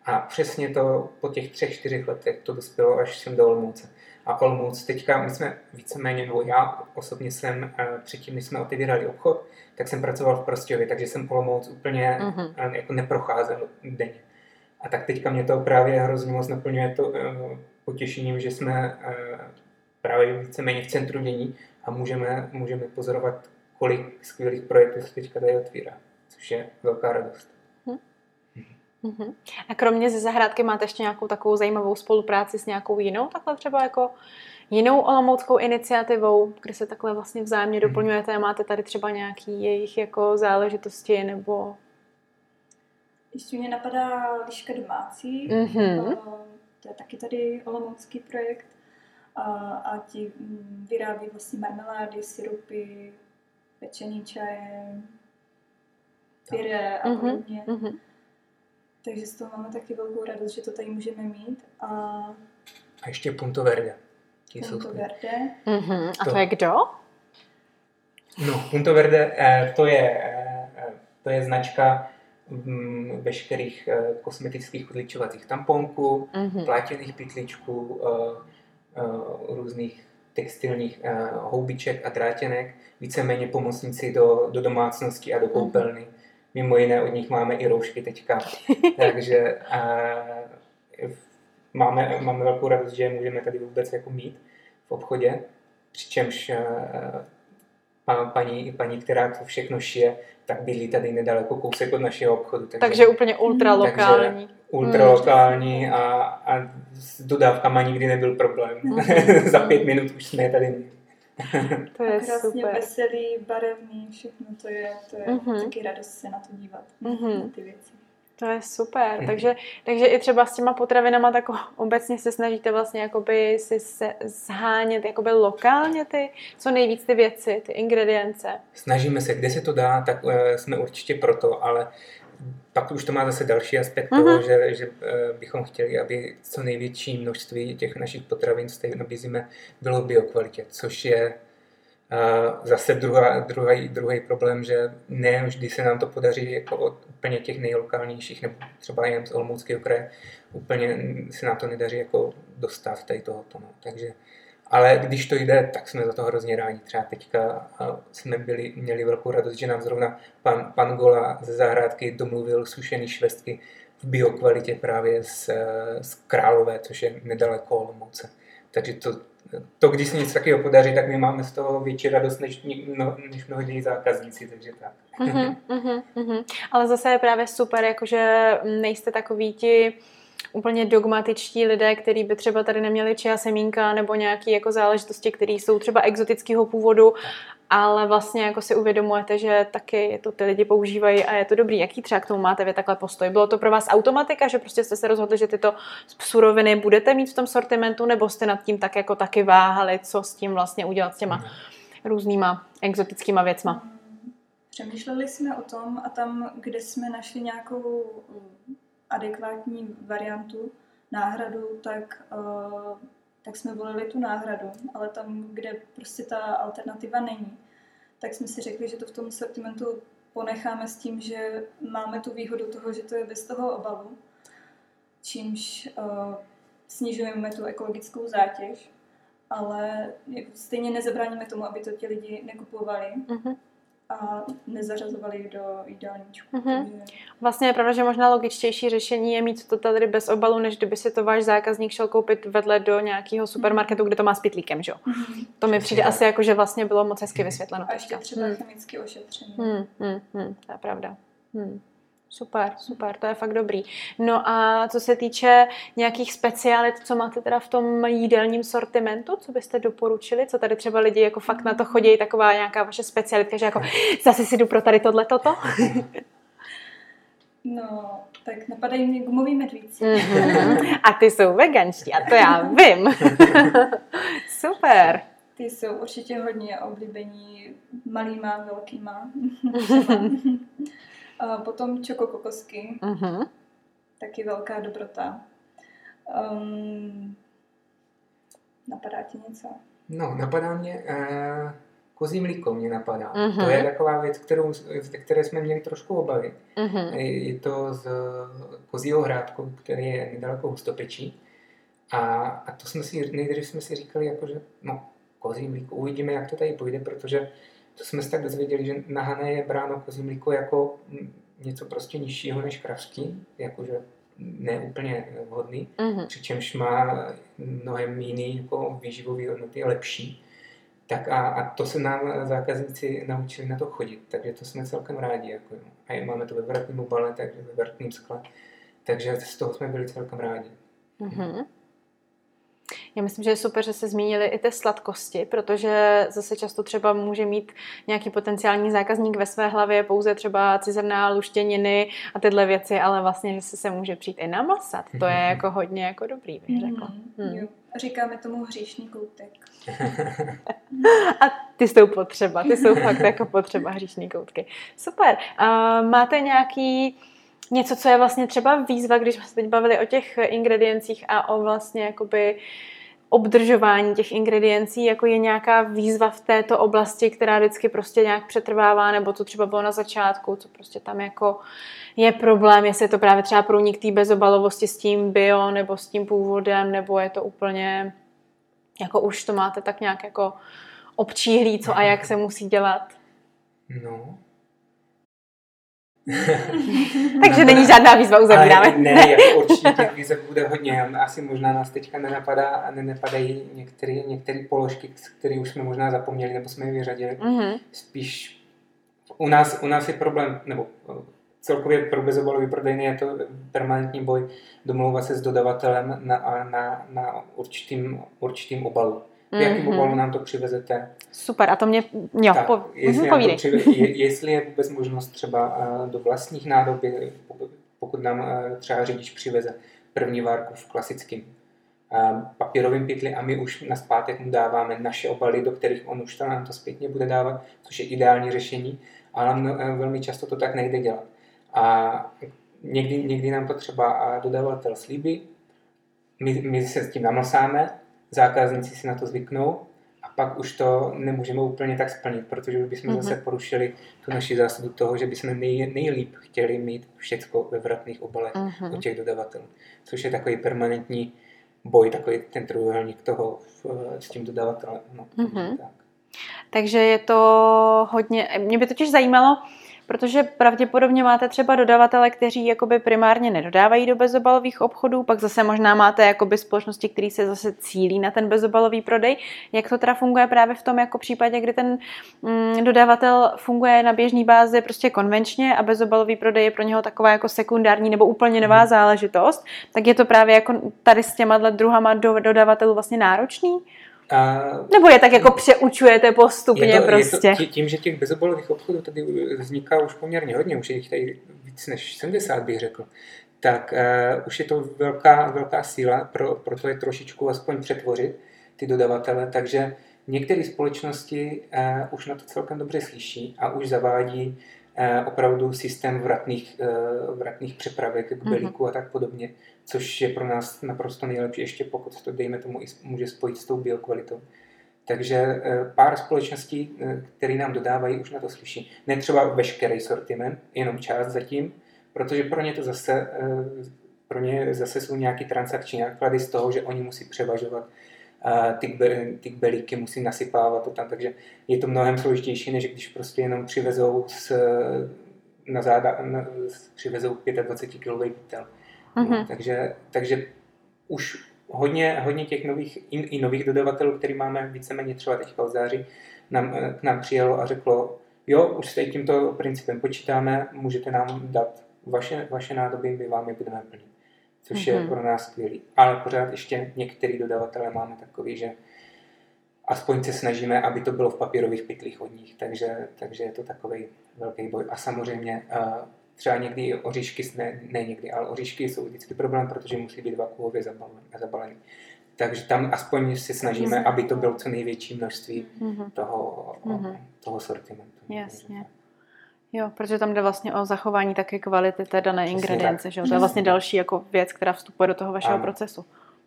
A přesně to po těch třech, čtyřech letech to dospělo až sem do Olmouce. A Olmouc teďka, my jsme víceméně, nebo já osobně jsem eh, předtím, než jsme otevírali obchod, tak jsem pracoval v Prostějově, takže jsem Olmouc úplně uh-huh. jako neprocházel denně. A tak teďka mě to právě hrozně moc naplňuje to uh, potěšením, že jsme právě víceméně v centru dění a můžeme, můžeme pozorovat, kolik skvělých projektů se teďka tady otvírá, což je velká radost. Uh-huh. A kromě ze zahrádky máte ještě nějakou takovou zajímavou spolupráci s nějakou jinou, takhle třeba jako jinou olomouckou iniciativou, kde se takhle vlastně vzájemně mhm. doplňujete a máte tady třeba nějaký jejich jako záležitosti nebo... Ještě mě napadá Liška domácí, uh-huh. to je taky tady olomoucký projekt a, a ti mm, vyrábí vlastně marmelády, syrupy, pečený čaje, pyré a mhm, podobně. Uh-huh. Takže z toho máme taky velkou radost, že to tady můžeme mít. A, a ještě Punto Verde. Punto Verde. Mm-hmm. A to, to je kdo? No, Punto Verde, eh, to je, eh, to je značka mm, veškerých eh, kosmetických odličovacích tamponků, mm-hmm. plátěných pytličků, různých textilních houbiček a drátěnek, víceméně pomocníci do, do domácnosti a do koupelny. Mm-hmm Mimo jiné od nich máme i roušky teďka. Takže a, máme, máme velkou radost, že je můžeme tady vůbec jako mít v obchodě. Přičemž a, paní, paní, která to všechno šije, tak bydlí tady nedaleko kousek od našeho obchodu. Takže, takže úplně ultralokální. Ultralokální hmm. a, a s dodávkama nikdy nebyl problém. Hmm. Za pět minut už jsme tady. to je a krásně super. veselý, barevný, všechno to je, to je uh-huh. taky radost se na to dívat, uh-huh. na ty věci. To je super. Takže, takže i třeba s těma potravinama tak obecně se snažíte vlastně jakoby si se zhánět jakoby lokálně ty, co nejvíc ty věci, ty ingredience. Snažíme se, kde se to dá, tak uh, jsme určitě proto, ale pak už to má zase další aspekt uh-huh. toho, že, že bychom chtěli, aby co největší množství těch našich potravin, které nabízíme, bylo v biokvalitě, což je a zase druhá, druhý, druhý problém, že ne vždy se nám to podaří jako od úplně těch nejlokálnějších, nebo třeba jen z Olomouckého kraje, úplně se nám to nedaří jako dostat tady tohoto. No. Takže, ale když to jde, tak jsme za to hrozně rádi. Třeba teďka jsme byli, měli velkou radost, že nám zrovna pan, pan Gola ze zahrádky domluvil sušený švestky v biokvalitě právě z, z Králové, což je nedaleko Olomouce. Takže to, to, když se něco takového podaří, tak my máme z toho větší radost než, no, než mnohdy zákazníci, takže tak. Uh-huh, uh-huh. Ale zase je právě super, jakože nejste takový ti úplně dogmatičtí lidé, kteří by třeba tady neměli čia semínka nebo nějaké jako záležitosti, které jsou třeba exotického původu ale vlastně jako si uvědomujete, že taky to ty lidi používají a je to dobrý. Jaký třeba k tomu máte vy takhle postoj? Bylo to pro vás automatika, že prostě jste se rozhodli, že tyto suroviny budete mít v tom sortimentu, nebo jste nad tím tak jako taky váhali, co s tím vlastně udělat s těma různýma exotickýma věcma? Přemýšleli jsme o tom a tam, kde jsme našli nějakou adekvátní variantu, náhradu, tak uh, tak jsme volili tu náhradu, ale tam, kde prostě ta alternativa není, tak jsme si řekli, že to v tom sortimentu ponecháme s tím, že máme tu výhodu toho, že to je bez toho obalu, čímž uh, snižujeme tu ekologickou zátěž, ale stejně nezabráníme tomu, aby to ti lidi nekupovali. Uh-huh a nezařazovali do jídelníčku. Mm-hmm. Takže... Vlastně je pravda, že možná logičtější řešení je mít to tady bez obalu, než kdyby si to váš zákazník šel koupit vedle do nějakého supermarketu, kde to má s pitlíkem, že? Mm-hmm. To mi přijde asi jako, že vlastně bylo moc hezky vysvětleno. A ještě třeba hmm. chemicky ošetření. Hmm, hmm, hmm, to je pravda. Hmm. Super, super, to je fakt dobrý. No a co se týče nějakých specialit, co máte teda v tom jídelním sortimentu, co byste doporučili, co tady třeba lidi jako fakt na to chodí, taková nějaká vaše specialitka, že jako zase si jdu pro tady tohle toto? No, tak napadají mě gumový medvíci. Mm-hmm. A ty jsou veganští, a to já vím. Super. Ty jsou určitě hodně oblíbení malýma, velkýma. A potom čokokokosky. Uh-huh. Taky velká dobrota. Um, napadá ti něco? No, napadá mě... Uh, kozí mlíko mě napadá. Uh-huh. To je taková věc, kterou, které jsme měli trošku obavy. Uh-huh. Je to z kozího hrádku, který je nedaleko hustopečí. A, a to jsme si, nejdřív jsme si říkali, jako, že no, kozí mlíko, uvidíme, jak to tady půjde, protože to jsme se tak dozvěděli, že na Hané je bráno kozí mlíko jako něco prostě nižšího než kravský, jakože ne úplně vhodný, mm-hmm. přičemž má mnohem jiný jako výživový hodnoty, lepší. Tak a, a to se nám zákazníci naučili na to chodit, takže to jsme celkem rádi. Jako, a máme to ve vrtném obale, takže ve vrtném skle, takže z toho jsme byli celkem rádi. Mm-hmm. Já myslím, že je super, že se zmínili i ty sladkosti, protože zase často třeba může mít nějaký potenciální zákazník ve své hlavě pouze třeba cizrná, luštěniny a tyhle věci, ale vlastně, že se, se může přijít i namlasat. To je jako hodně jako dobrý, bych řekla. Hmm. Jo. Říkáme tomu hříšný koutek. a ty jsou potřeba, ty jsou fakt jako potřeba hříšný koutky. Super. Uh, máte nějaký něco, co je vlastně třeba výzva, když jsme se teď bavili o těch ingrediencích a o vlastně jakoby obdržování těch ingrediencí, jako je nějaká výzva v této oblasti, která vždycky prostě nějak přetrvává, nebo to třeba bylo na začátku, co prostě tam jako je problém, jestli je to právě třeba průnik té bezobalovosti s tím bio, nebo s tím původem, nebo je to úplně, jako už to máte tak nějak jako občíhlý, co a jak se musí dělat. No, Takže není žádná výzva, uzavíráme. Ale ne, jako určitě těch výzev bude hodně. Asi možná nás teďka nenapadá a nenapadají některé, některé položky, které už jsme možná zapomněli nebo jsme je vyřadili. Mm-hmm. Spíš u nás, u nás je problém, nebo celkově pro bezobalový prodejny je to permanentní boj domlouvat se s dodavatelem na, na, na určitým, určitým obalu v jakém mm-hmm. obalu nám to přivezete. Super, a to mě, jo, tak, po, jestli, mm, přiveze, je, jestli je vůbec možnost třeba do vlastních nádob, pokud nám třeba řidič přiveze první várku v klasickém papírovém pytli a my už na zpátek mu dáváme naše obaly, do kterých on už to nám to zpětně bude dávat, což je ideální řešení, ale velmi často to tak nejde dělat. A někdy, někdy nám to třeba dodavatel slíbí, my, my se s tím namlsáme, zákazníci si na to zvyknou a pak už to nemůžeme úplně tak splnit, protože bychom mm-hmm. zase porušili tu naši zásadu toho, že bychom nej, nejlíp chtěli mít všechno ve vratných obalech mm-hmm. od těch dodavatelů, což je takový permanentní boj, takový ten trojuhelník toho v, s tím dodavatelem. No, mm-hmm. tak. Takže je to hodně, mě by totiž zajímalo, protože pravděpodobně máte třeba dodavatele, kteří jakoby primárně nedodávají do bezobalových obchodů, pak zase možná máte jakoby společnosti, které se zase cílí na ten bezobalový prodej. Jak to teda funguje právě v tom jako případě, kdy ten mm, dodavatel funguje na běžné bázi prostě konvenčně a bezobalový prodej je pro něho taková jako sekundární nebo úplně nová hmm. záležitost, tak je to právě jako tady s těma druhama dodavatelů vlastně náročný? A, Nebo je tak jako přeučujete postupně je to, prostě? Je to tím, že těch bezobalových obchodů tady vzniká už poměrně hodně, už je jich tady víc než 70 bych řekl, tak uh, už je to velká, velká síla, pro, pro to je trošičku aspoň přetvořit ty dodavatele, takže některé společnosti uh, už na to celkem dobře slyší a už zavádí uh, opravdu systém vratných, uh, vratných přepravek k belíku mm-hmm. a tak podobně, což je pro nás naprosto nejlepší, ještě pokud to, dejme tomu, může spojit s tou biokvalitou. Takže eh, pár společností, eh, které nám dodávají, už na to slyší. Ne třeba veškerý sortiment, jenom část zatím, protože pro ně to zase, eh, pro ně zase jsou nějaké transakční náklady z toho, že oni musí převažovat ty, ty belíky, musí nasypávat to tam, takže je to mnohem složitější, než když prostě jenom přivezou z, na záda, na, přivezou 25 kg pytel. Mm-hmm. Takže, takže už hodně, hodně těch nových, i, i nových dodavatelů, který máme víceméně třeba teďka od září, nám, k nám přijelo a řeklo, jo, už s tímto principem počítáme, můžete nám dát vaše, vaše nádoby, my vám je budeme plnit. Což mm-hmm. je mhm. pro nás skvělý. Ale pořád ještě některý dodavatele máme takový, že aspoň se snažíme, aby to bylo v papírových pytlích od nich, takže, takže je to takový velký boj. A samozřejmě uh, třeba někdy oříšky, ne, ne někdy, ale oříšky jsou vždycky problém, protože musí být vakuově zabalený. Takže tam aspoň si snažíme, aby to bylo co největší množství mm-hmm. toho, mm-hmm. toho sortimentu. Jasně. Jo, protože tam jde vlastně o zachování také kvality té dané ingredience, že jo? To je vlastně další jako věc, která vstupuje do toho vašeho ano. procesu.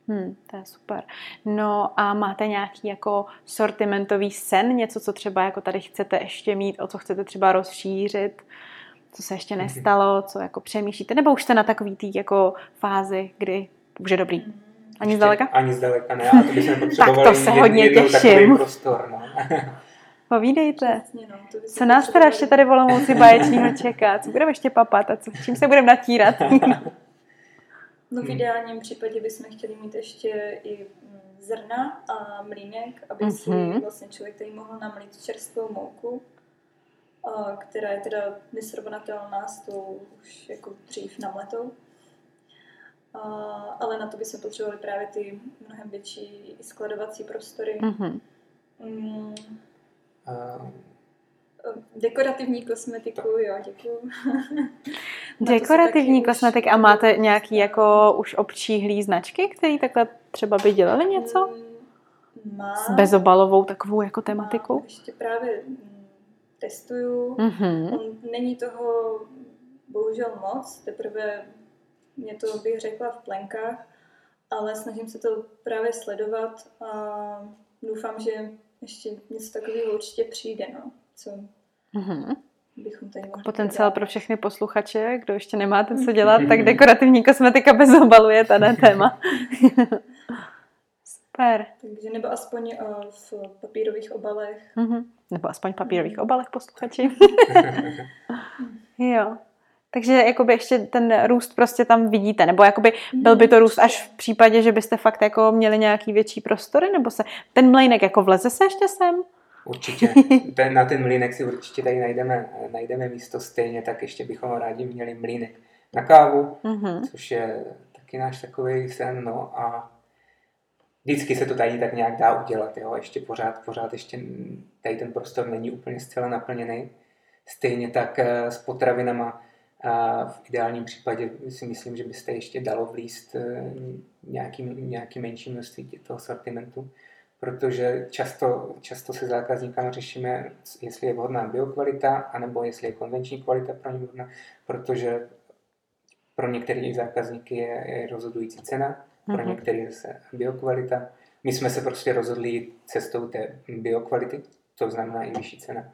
Hmm, to je super. No a máte nějaký jako sortimentový sen, něco, co třeba jako tady chcete ještě mít, o co chcete třeba rozšířit? Co se ještě nestalo, co jako přemýšlíte, nebo už jste na takový tý jako fázi, kdy už je dobrý? Ani zdaleka? Ani zdaleka ne, a to bychom potřebovali tak to se hodně těším. prostor, no. Povídejte. no, co nás teda ještě tady volomouci báječního čeká? Co budeme ještě papat a co, čím se budeme natírat? no v ideálním případě bychom chtěli mít ještě i mm, zrna a mlínek, aby mm-hmm. si mhm. vlastně člověk tady mohl namlít čerstvou mouku která je teda nesrovnatelná s tou už jako dřív namletou. ale na to by se potřebovali právě ty mnohem větší skladovací prostory. Mm-hmm. Mm. Dekorativní kosmetiku, jo, děkuju. Dekorativní kosmetik a máte nějaký jako už občíhlý značky, který takhle třeba by dělali něco? Mm, má, S bezobalovou takovou jako tematikou? Má ještě právě testuju. Mm-hmm. Není toho bohužel moc, teprve mě to bych řekla v plenkách, ale snažím se to právě sledovat a doufám, že ještě něco takového určitě přijde, no. Co mm-hmm. bychom tady mohli Potenciál pro všechny posluchače, kdo ještě nemáte co dělat, tak dekorativní kosmetika bez obalu je tady téma. Super. Takže nebo aspoň uh, v papírových obalech. Mm-hmm. Nebo aspoň v papírových mm. obalech, posluchači. jo. Takže jakoby ještě ten růst prostě tam vidíte, nebo jakoby byl by to růst až v případě, že byste fakt jako měli nějaký větší prostory, nebo se ten mlejnek jako vleze se ještě sem? Určitě. Ten, na ten mlínek si určitě tady najdeme, najdeme místo stejně, tak ještě bychom rádi měli mlínek na kávu, mm-hmm. což je taky náš takový sen, no a vždycky se to tady tak nějak dá udělat, jo, ještě pořád, pořád ještě tady ten prostor není úplně zcela naplněný. Stejně tak eh, s potravinama a v ideálním případě si myslím, že byste ještě dalo vlíst eh, nějaký, nějaký menší množství toho sortimentu, protože často, často se zákazníkama řešíme, jestli je vhodná biokvalita, anebo jestli je konvenční kvalita pro ně vhodná, protože pro některé zákazníky je, je rozhodující cena, pro mm-hmm. některé zase biokvalita. My jsme se prostě rozhodli cestou té biokvality, to znamená i vyšší cena.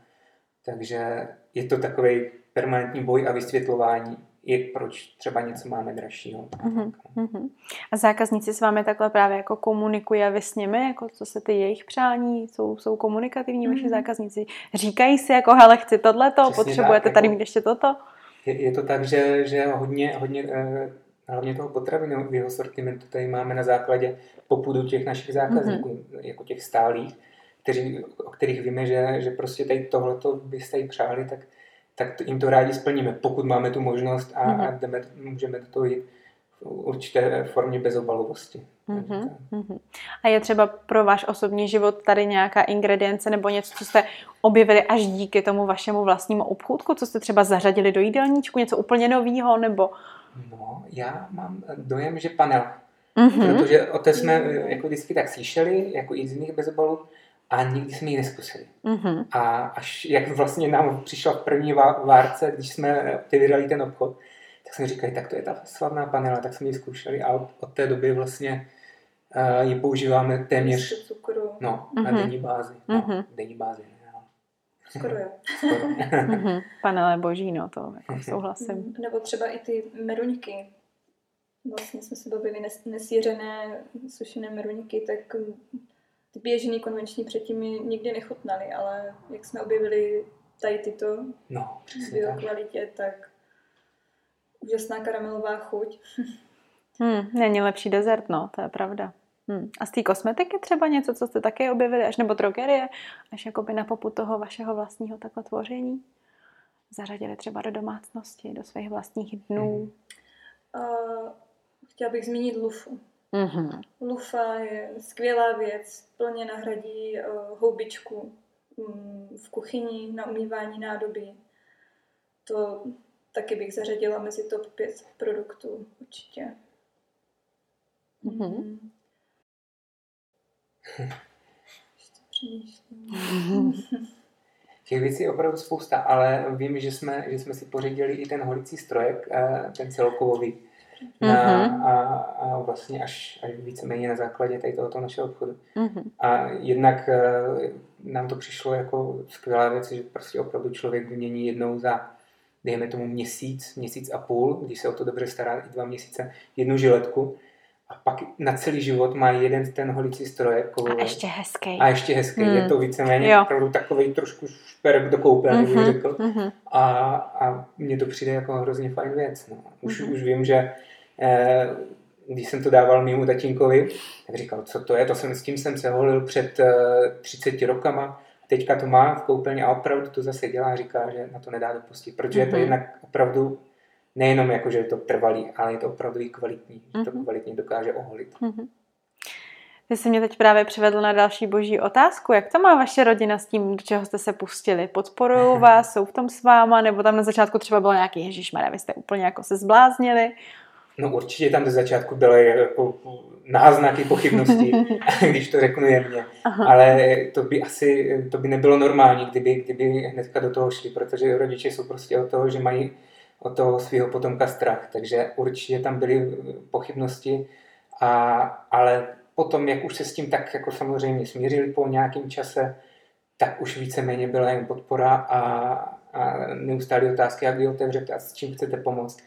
Takže je to takový permanentní boj a vysvětlování, i proč třeba něco máme dražšího. Uh-huh, A zákazníci s vámi takhle právě jako komunikují a vy s nimi, jako co se ty jejich přání, jsou, jsou komunikativní uh-huh. vaši zákazníci? Říkají si jako, hele, chci tohleto, Přesně potřebujete tak, tady jako mít ještě toto? Je, je to tak, že, že hodně, hodně eh, hlavně toho potravinového sortimentu tady máme na základě popudu těch našich zákazníků, uh-huh. jako těch stálých, kteří, o kterých víme, že, že prostě tady tohleto byste jí přáli, tak tak jim to rádi splníme, pokud máme tu možnost a, mm-hmm. a jdeme, můžeme do toho jít v určité formě bezobalovosti. Mm-hmm. A je třeba pro váš osobní život tady nějaká ingredience nebo něco, co jste objevili až díky tomu vašemu vlastnímu obchůdku, co jste třeba zařadili do jídelníčku, něco úplně nového nebo... No, já mám dojem, že panel. Mm-hmm. Protože o té jsme jako vždycky tak slyšeli, jako i z jiných bezobalů, a nikdy jsme ji neskusili. Mm-hmm. A až jak vlastně nám přišla v první várce, když jsme otevírali ten obchod, tak jsme říkali, tak to je ta slavná panela, tak jsme ji zkoušeli a od, od té doby vlastně uh, ji používáme téměř cukru. No, mm-hmm. na denní bázi. No, mm-hmm. denní bázi. No. Skoro jo. Mm-hmm. Panele boží, no to jako souhlasím. Nebo třeba i ty meruňky. Vlastně jsme se bavili nes- nesířené sušené meruňky, tak ty běžný konvenční předtím mi nikdy nechutnaly, ale jak jsme objevili tady tyto no, v kvalitě, tak úžasná karamelová chuť. Hmm, není lepší dezert, no, to je pravda. Hmm. A z té kosmetiky třeba něco, co jste také objevili, až nebo drogerie, až jakoby na poput toho vašeho vlastního takhle tvoření? Zařadili třeba do domácnosti, do svých vlastních dnů? Hmm. Uh, chtěla bych zmínit lufu. Mm-hmm. Lufa je skvělá věc, plně nahradí uh, houbičku um, v kuchyni na umývání nádobí. To taky bych zařadila mezi top 5 produktů, určitě. Mm-hmm. Těch věcí je opravdu spousta, ale vím, že jsme, že jsme si pořídili i ten holicí strojek, eh, ten celokovový na, mm-hmm. a, a vlastně až, až víceméně na základě tady tohoto našeho obchodu. Mm-hmm. A jednak e, nám to přišlo jako skvělá věc, že prostě opravdu člověk vymění jednou za dejme tomu měsíc, měsíc a půl, když se o to dobře stará i dva měsíce, jednu žiletku a pak na celý život má jeden ten holicí stroj. Jako, a ještě hezký. A ještě hezký. Mm. Je to víceméně jo. opravdu takový trošku šperk do koupelny, mm-hmm. bych mhm, řekl. Mm-hmm. A, a mně to přijde jako hrozně fajn věc. No. Už, mm-hmm. už vím, že Eh, když jsem to dával mému tatínkovi, tak říkal, co to je, to jsem s tím jsem se holil před 30 eh, rokama, teďka to má v koupelně a opravdu to zase dělá a říká, že na to nedá dopustit, protože mm-hmm. je to mhm. jednak opravdu nejenom jako, že je to trvalý, ale je to opravdu i kvalitní, mm-hmm. že to mhm. kvalitně dokáže oholit. Mm-hmm. Ty jsi mě teď právě přivedl na další boží otázku. Jak to má vaše rodina s tím, do čeho jste se pustili? Podporují vás, jsou v tom s váma, nebo tam na začátku třeba bylo nějaký Ježíšmarja, vy jste úplně jako se zbláznili? No určitě tam ze začátku byly jako náznaky pochybností, když to řeknu jemně. Aha. Ale to by asi to by nebylo normální, kdyby, kdyby hnedka do toho šli, protože rodiče jsou prostě od toho, že mají od toho svého potomka strach. Takže určitě tam byly pochybnosti, a, ale potom, jak už se s tím tak jako samozřejmě smířili po nějakém čase, tak už víceméně byla jen podpora a, a neustálé otázky, jak vy otevřete a s čím chcete pomoct.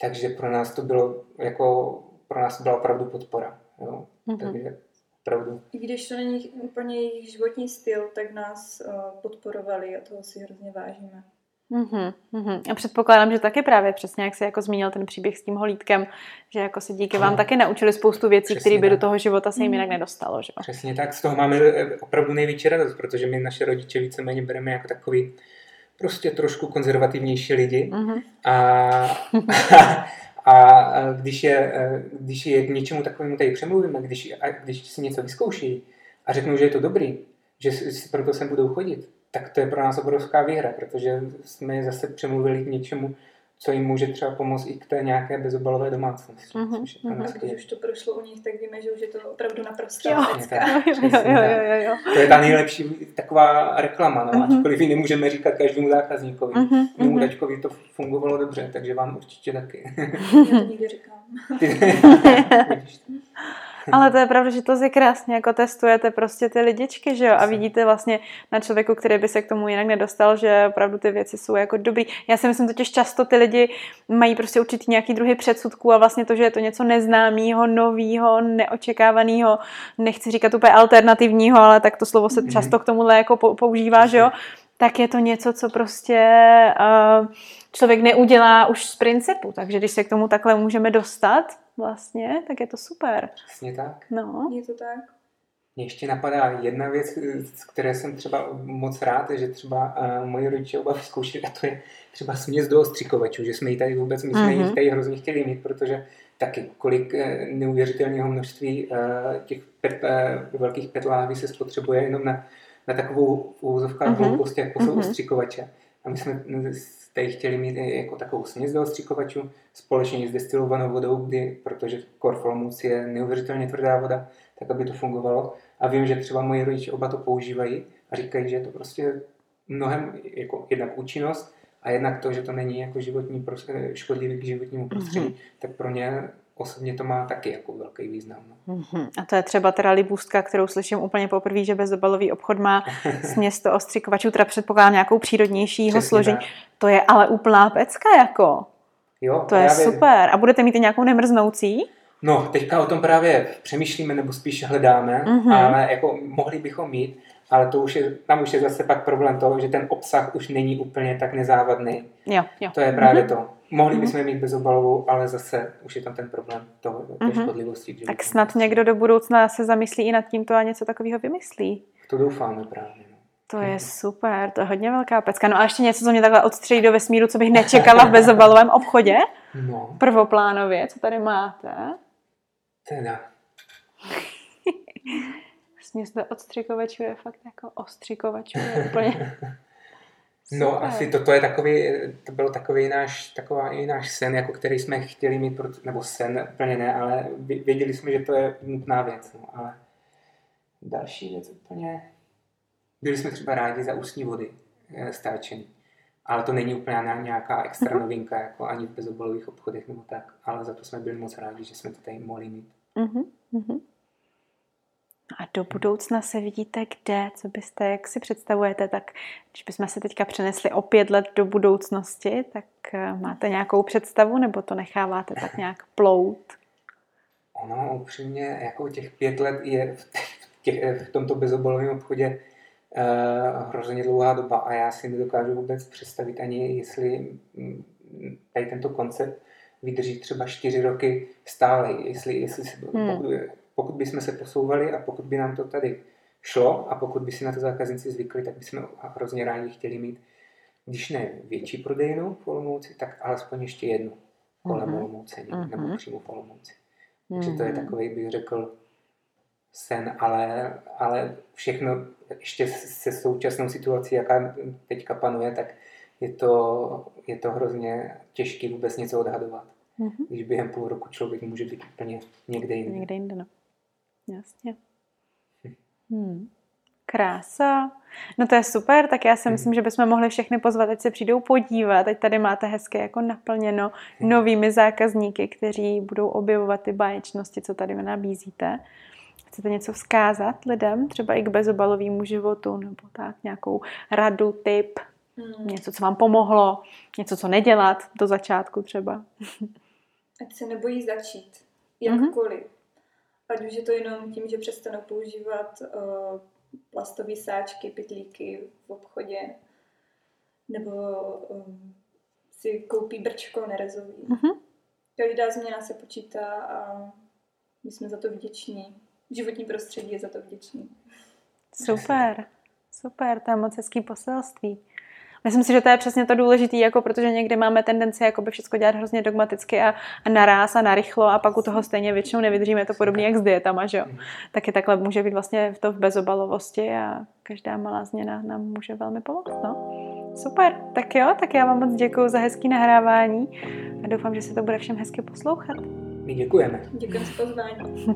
Takže pro nás to bylo jako, pro nás to byla opravdu podpora. Jo? Mm-hmm. Takže opravdu. I když to není úplně jejich životní styl, tak nás uh, podporovali a toho si hrozně vážíme. Mm-hmm, mm-hmm. A předpokládám, že taky právě přesně, jak jsi jako zmínil ten příběh s tím holítkem, že jako se díky vám taky naučili spoustu věcí, které by tak. do toho života se jim jinak mhm. nedostalo. Že? Přesně tak, z toho máme eh, opravdu největší radost, protože my naše rodiče víceméně bereme jako takový prostě trošku konzervativnější lidi. Mm-hmm. A, a, a když, je, když je k něčemu takovému tady přemluvíme, když, a když si něco vyzkouší a řeknou, že je to dobrý, že si proto sem budou chodit, tak to je pro nás obrovská výhra, protože jsme je zase přemluvili k něčemu, co jim může třeba pomoct i k té nějaké bezobalové domácnosti. Uh-huh, uh-huh. A když už to prošlo u nich, tak víme, že už je to opravdu naprosto jo, jo, jo, jo, jo. To je ta nejlepší taková reklama, no, uh-huh. ačkoliv ji nemůžeme říkat každému zákazníkovi. uh-huh, Mému uh-huh. tačkovi to fungovalo dobře, takže vám určitě taky. Já to nikdy říkám. Ale to je pravda, že to je krásně, jako testujete prostě ty lidičky, že jo, a vidíte vlastně na člověku, který by se k tomu jinak nedostal, že opravdu ty věci jsou jako dobrý. Já si myslím totiž často ty lidi mají prostě určitý nějaký druhý předsudků a vlastně to, že je to něco neznámého, nového, neočekávaného, nechci říkat úplně alternativního, ale tak to slovo se mhm. často k tomuhle jako používá, že jo, tak je to něco, co prostě uh, člověk neudělá už z principu. Takže když se k tomu takhle můžeme dostat, vlastně, tak je to super. Přesně tak. No. Je to tak. Mně ještě napadá jedna věc, z které jsem třeba moc rád, že třeba uh, moji rodiče oba vyzkoušeli, a to je třeba směs do ostřikovačů, že jsme ji tady vůbec, my jsme mm-hmm. ji tady hrozně chtěli mít, protože taky kolik uh, neuvěřitelného množství uh, těch pet, uh, velkých petláví se spotřebuje jenom na, na takovou úvozovkách mm-hmm. hloupost, jako jsou mm-hmm. ostřikovače. A my jsme tady chtěli mít jako takovou směs do ostřikovačů společně s destilovanou vodou, kdy, protože Korfolmus je neuvěřitelně tvrdá voda, tak aby to fungovalo. A vím, že třeba moji rodiče oba to používají a říkají, že je to prostě mnohem jako jednak účinnost a jednak to, že to není jako životní škodlivý k životnímu prostředí, mm-hmm. tak pro ně osobně to má taky jako velký význam. No. Mm-hmm. A to je třeba teda libůstka, kterou slyším úplně poprvé, že bezobalový obchod má směsto ostřikovačů, teda předpokládám nějakou přírodnějšího složení. Tak. To je ale úplná pecka jako. Jo, to právě... je super. A budete mít i nějakou nemrznoucí? No, teďka o tom právě přemýšlíme, nebo spíš hledáme, mm-hmm. ale jako mohli bychom mít, ale to už je, tam už je zase pak problém toho, že ten obsah už není úplně tak nezávadný. Jo, jo. To je právě mm-hmm. to. Mohli mm-hmm. bychom mít bezobalovou, ale zase už je tam ten problém toho, té mm-hmm. škodlivosti. Tak snad někdo do budoucna se zamyslí i nad tímto a něco takového vymyslí. To doufáme právě. No. To je super, to je hodně velká pecka. No a ještě něco, co mě takhle odstřelí do vesmíru, co bych nečekala v bezobalovém obchodě. No. Prvoplánově, co tady máte? Teda. Směs do odstřikovačů je fakt jako ostřikovačů. Je úplně... No asi toto je takový, to byl takový náš, taková i náš sen, jako který jsme chtěli mít, nebo sen úplně ne, ale věděli jsme, že to je nutná věc. No, ale další věc úplně, byli jsme třeba rádi za ústní vody eh, stáčení. Ale to není úplně nějaká extra mhm. novinka, jako ani v bezobalových obchodech nebo tak. Ale za to jsme byli moc rádi, že jsme to tady mohli mít. Uh-huh, A do budoucna se vidíte kde? Co byste, jak si představujete? Tak když bychom se teďka přenesli o pět let do budoucnosti, tak eh, máte nějakou představu nebo to necháváte tak nějak plout? Ono upřímně, jako těch pět let je v, těch, v tomto bezobalovém obchodě uh, hrozně dlouhá doba a já si nedokážu vůbec představit ani, jestli mm, tady tento koncept vydrží třeba čtyři roky stále, jestli, jestli se, hmm. Pokud, bychom se posouvali a pokud by nám to tady šlo a pokud by si na to zákazníci zvykli, tak bychom hrozně rádi chtěli mít, když ne větší prodejnu v Olomouci, tak alespoň ještě jednu kolem mm-hmm. Olomouce mm-hmm. nebo přímo v Olomouci. Takže to je hmm. takový, bych řekl, sen, ale, ale všechno ještě se současnou situací, jaká teďka panuje, tak je to, je to hrozně těžké vůbec něco odhadovat. Mm-hmm. Když během půl roku člověk může být úplně někde jinde. Někde jinde, no. Jasně. Hm. Hmm. Krása. No to je super, tak já si hmm. myslím, že bychom mohli všechny pozvat, ať se přijdou podívat. Teď tady máte hezké jako naplněno hmm. novými zákazníky, kteří budou objevovat ty báječnosti, co tady nabízíte. Chcete něco vzkázat lidem, třeba i k bezobalovému životu, nebo tak nějakou radu, tip, hmm. něco, co vám pomohlo, něco, co nedělat do začátku třeba. Ať se nebojí začít, mhm. jakkoliv. Mm-hmm. Ať už je to jenom tím, že přestanou používat uh, plastové sáčky, pytlíky v obchodě, nebo um, si koupí brčko nerezový. Mm-hmm. Každá změna se počítá a my jsme za to vděční. Životní prostředí je za to vděčný. Super, super, to je moc hezký poselství. Myslím si, že to je přesně to důležité, jako protože někdy máme tendenci jako by všechno dělat hrozně dogmaticky a, a naráz a narychlo a pak u toho stejně většinou nevydržíme. to podobně jak s dietama, že jo. Taky takhle může být vlastně v to v bezobalovosti a každá malá změna nám může velmi pomoct. No. Super, tak jo, tak já vám moc děkuji za hezký nahrávání a doufám, že se to bude všem hezky poslouchat. My děkujeme. Děkujeme za pozvání.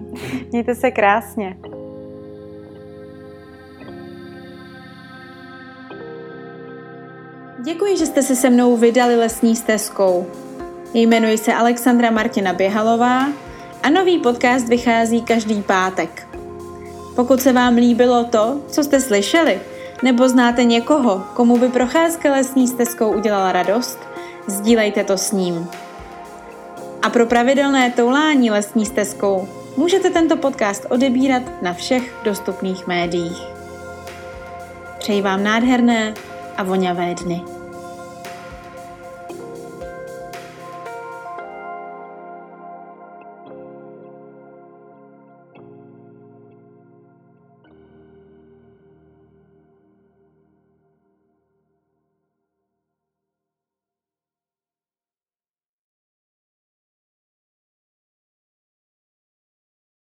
Mějte se krásně. Děkuji, že jste se se mnou vydali lesní stezkou. Jmenuji se Alexandra Martina Běhalová a nový podcast vychází každý pátek. Pokud se vám líbilo to, co jste slyšeli, nebo znáte někoho, komu by procházka lesní stezkou udělala radost, sdílejte to s ním. A pro pravidelné toulání lesní stezkou můžete tento podcast odebírat na všech dostupných médiích. Přeji vám nádherné a voňavé dny.